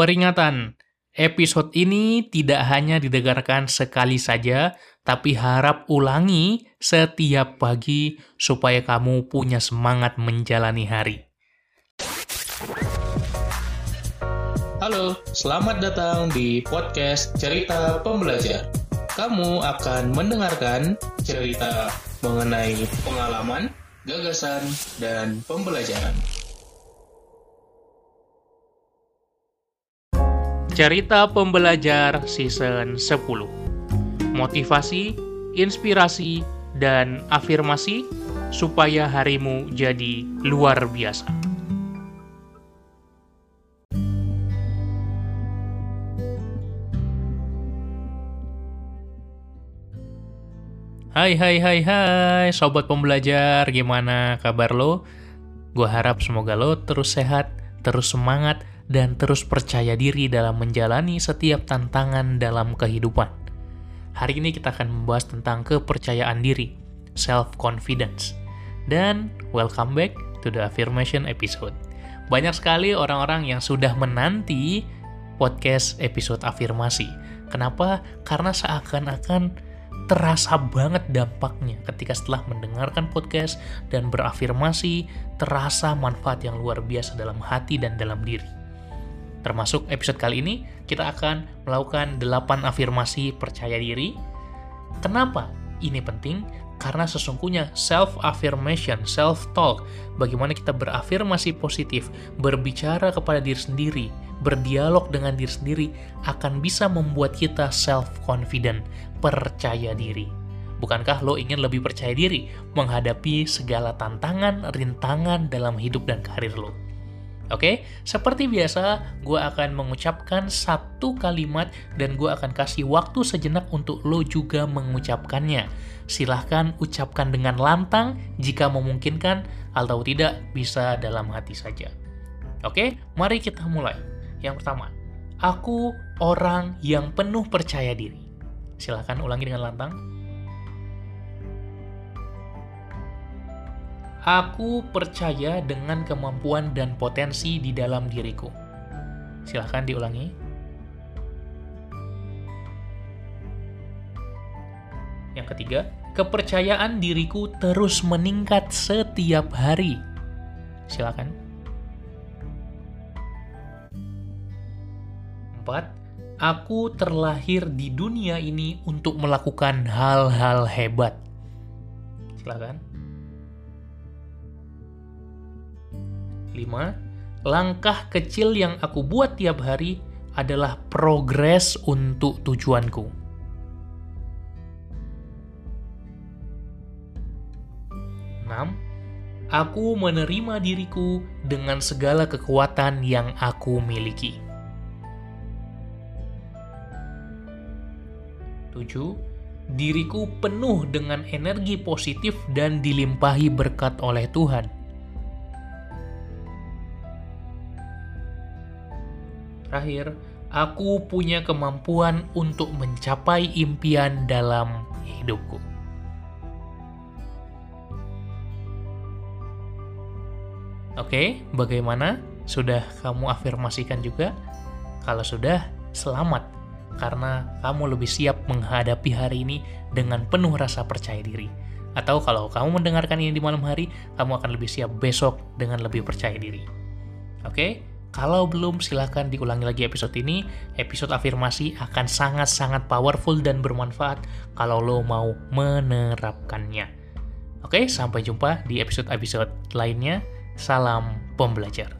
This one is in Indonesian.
Peringatan, episode ini tidak hanya didengarkan sekali saja, tapi harap ulangi setiap pagi supaya kamu punya semangat menjalani hari. Halo, selamat datang di podcast Cerita Pembelajar. Kamu akan mendengarkan cerita mengenai pengalaman, gagasan, dan pembelajaran. Cerita Pembelajar Season 10 Motivasi, inspirasi, dan afirmasi supaya harimu jadi luar biasa. Hai hai hai hai sobat pembelajar, gimana kabar lo? Gue harap semoga lo terus sehat, terus semangat, dan terus percaya diri dalam menjalani setiap tantangan dalam kehidupan. Hari ini kita akan membahas tentang kepercayaan diri, self-confidence. Dan welcome back to the affirmation episode. Banyak sekali orang-orang yang sudah menanti podcast episode afirmasi. Kenapa? Karena seakan-akan terasa banget dampaknya ketika setelah mendengarkan podcast dan berafirmasi, terasa manfaat yang luar biasa dalam hati dan dalam diri. Termasuk episode kali ini, kita akan melakukan 8 afirmasi percaya diri. Kenapa ini penting? Karena sesungguhnya self-affirmation, self-talk, bagaimana kita berafirmasi positif, berbicara kepada diri sendiri, berdialog dengan diri sendiri, akan bisa membuat kita self-confident, percaya diri. Bukankah lo ingin lebih percaya diri menghadapi segala tantangan, rintangan dalam hidup dan karir lo? Oke, seperti biasa, gue akan mengucapkan satu kalimat dan gue akan kasih waktu sejenak untuk lo juga mengucapkannya. Silahkan ucapkan dengan lantang jika memungkinkan, atau tidak bisa dalam hati saja. Oke, mari kita mulai. Yang pertama, aku orang yang penuh percaya diri. Silahkan ulangi dengan lantang. Aku percaya dengan kemampuan dan potensi di dalam diriku. Silahkan diulangi. Yang ketiga, kepercayaan diriku terus meningkat setiap hari. Silakan. Empat, Aku terlahir di dunia ini untuk melakukan hal-hal hebat. Silakan. 5. Langkah kecil yang aku buat tiap hari adalah progres untuk tujuanku. 6. Aku menerima diriku dengan segala kekuatan yang aku miliki. 7. Diriku penuh dengan energi positif dan dilimpahi berkat oleh Tuhan. Terakhir, aku punya kemampuan untuk mencapai impian dalam hidupku. Oke, bagaimana? Sudah kamu afirmasikan juga? Kalau sudah, selamat karena kamu lebih siap menghadapi hari ini dengan penuh rasa percaya diri. Atau kalau kamu mendengarkan ini di malam hari, kamu akan lebih siap besok dengan lebih percaya diri. Oke? Kalau belum, silahkan diulangi lagi episode ini. Episode afirmasi akan sangat-sangat powerful dan bermanfaat kalau lo mau menerapkannya. Oke, sampai jumpa di episode-episode lainnya. Salam pembelajar.